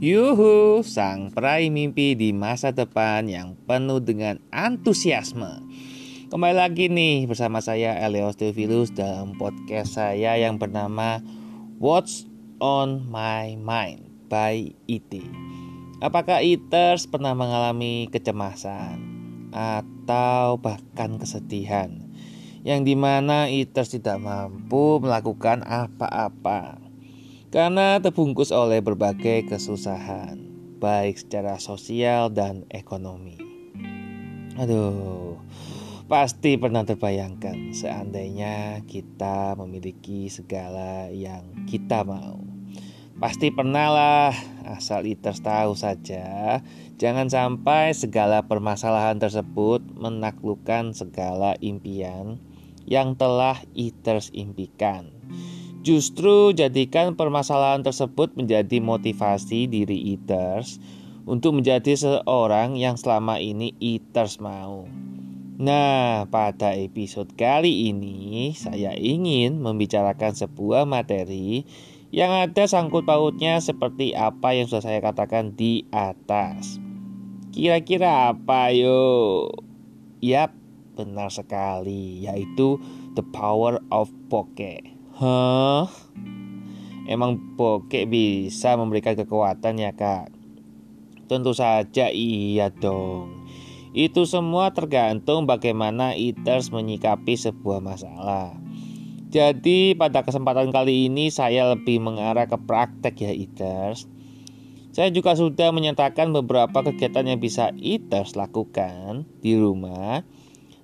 Yuhu, sang peraih mimpi di masa depan yang penuh dengan antusiasme. Kembali lagi nih bersama saya Elios Theophilus dalam podcast saya yang bernama What's on My Mind by IT. Apakah eaters pernah mengalami kecemasan atau bahkan kesedihan yang di mana eaters tidak mampu melakukan apa-apa? Karena terbungkus oleh berbagai kesusahan, baik secara sosial dan ekonomi. Aduh, pasti pernah terbayangkan seandainya kita memiliki segala yang kita mau. Pasti pernah lah, asal Eaters tahu saja, jangan sampai segala permasalahan tersebut menaklukkan segala impian yang telah Eaters impikan. Justru jadikan permasalahan tersebut menjadi motivasi diri eaters untuk menjadi seorang yang selama ini eaters mau. Nah, pada episode kali ini saya ingin membicarakan sebuah materi yang ada sangkut pautnya seperti apa yang sudah saya katakan di atas. Kira-kira apa yo? Yap, benar sekali, yaitu the power of poke. Hah? Emang bokek bisa memberikan kekuatan ya kak? Tentu saja iya dong. Itu semua tergantung bagaimana eaters menyikapi sebuah masalah. Jadi pada kesempatan kali ini saya lebih mengarah ke praktek ya eaters. Saya juga sudah menyatakan beberapa kegiatan yang bisa eaters lakukan di rumah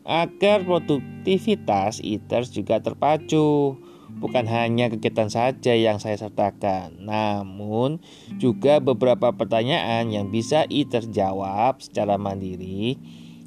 agar produktivitas eaters juga terpacu Bukan hanya kegiatan saja yang saya sertakan, namun juga beberapa pertanyaan yang bisa ITERS jawab secara mandiri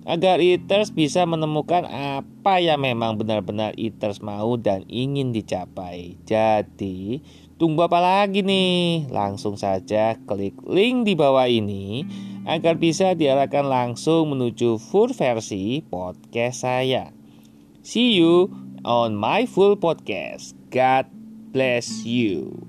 agar ITERS bisa menemukan apa yang memang benar-benar ITERS mau dan ingin dicapai. Jadi, tunggu apa lagi nih? Langsung saja klik link di bawah ini agar bisa diarahkan langsung menuju full versi podcast saya. See you on my full podcast. God bless you.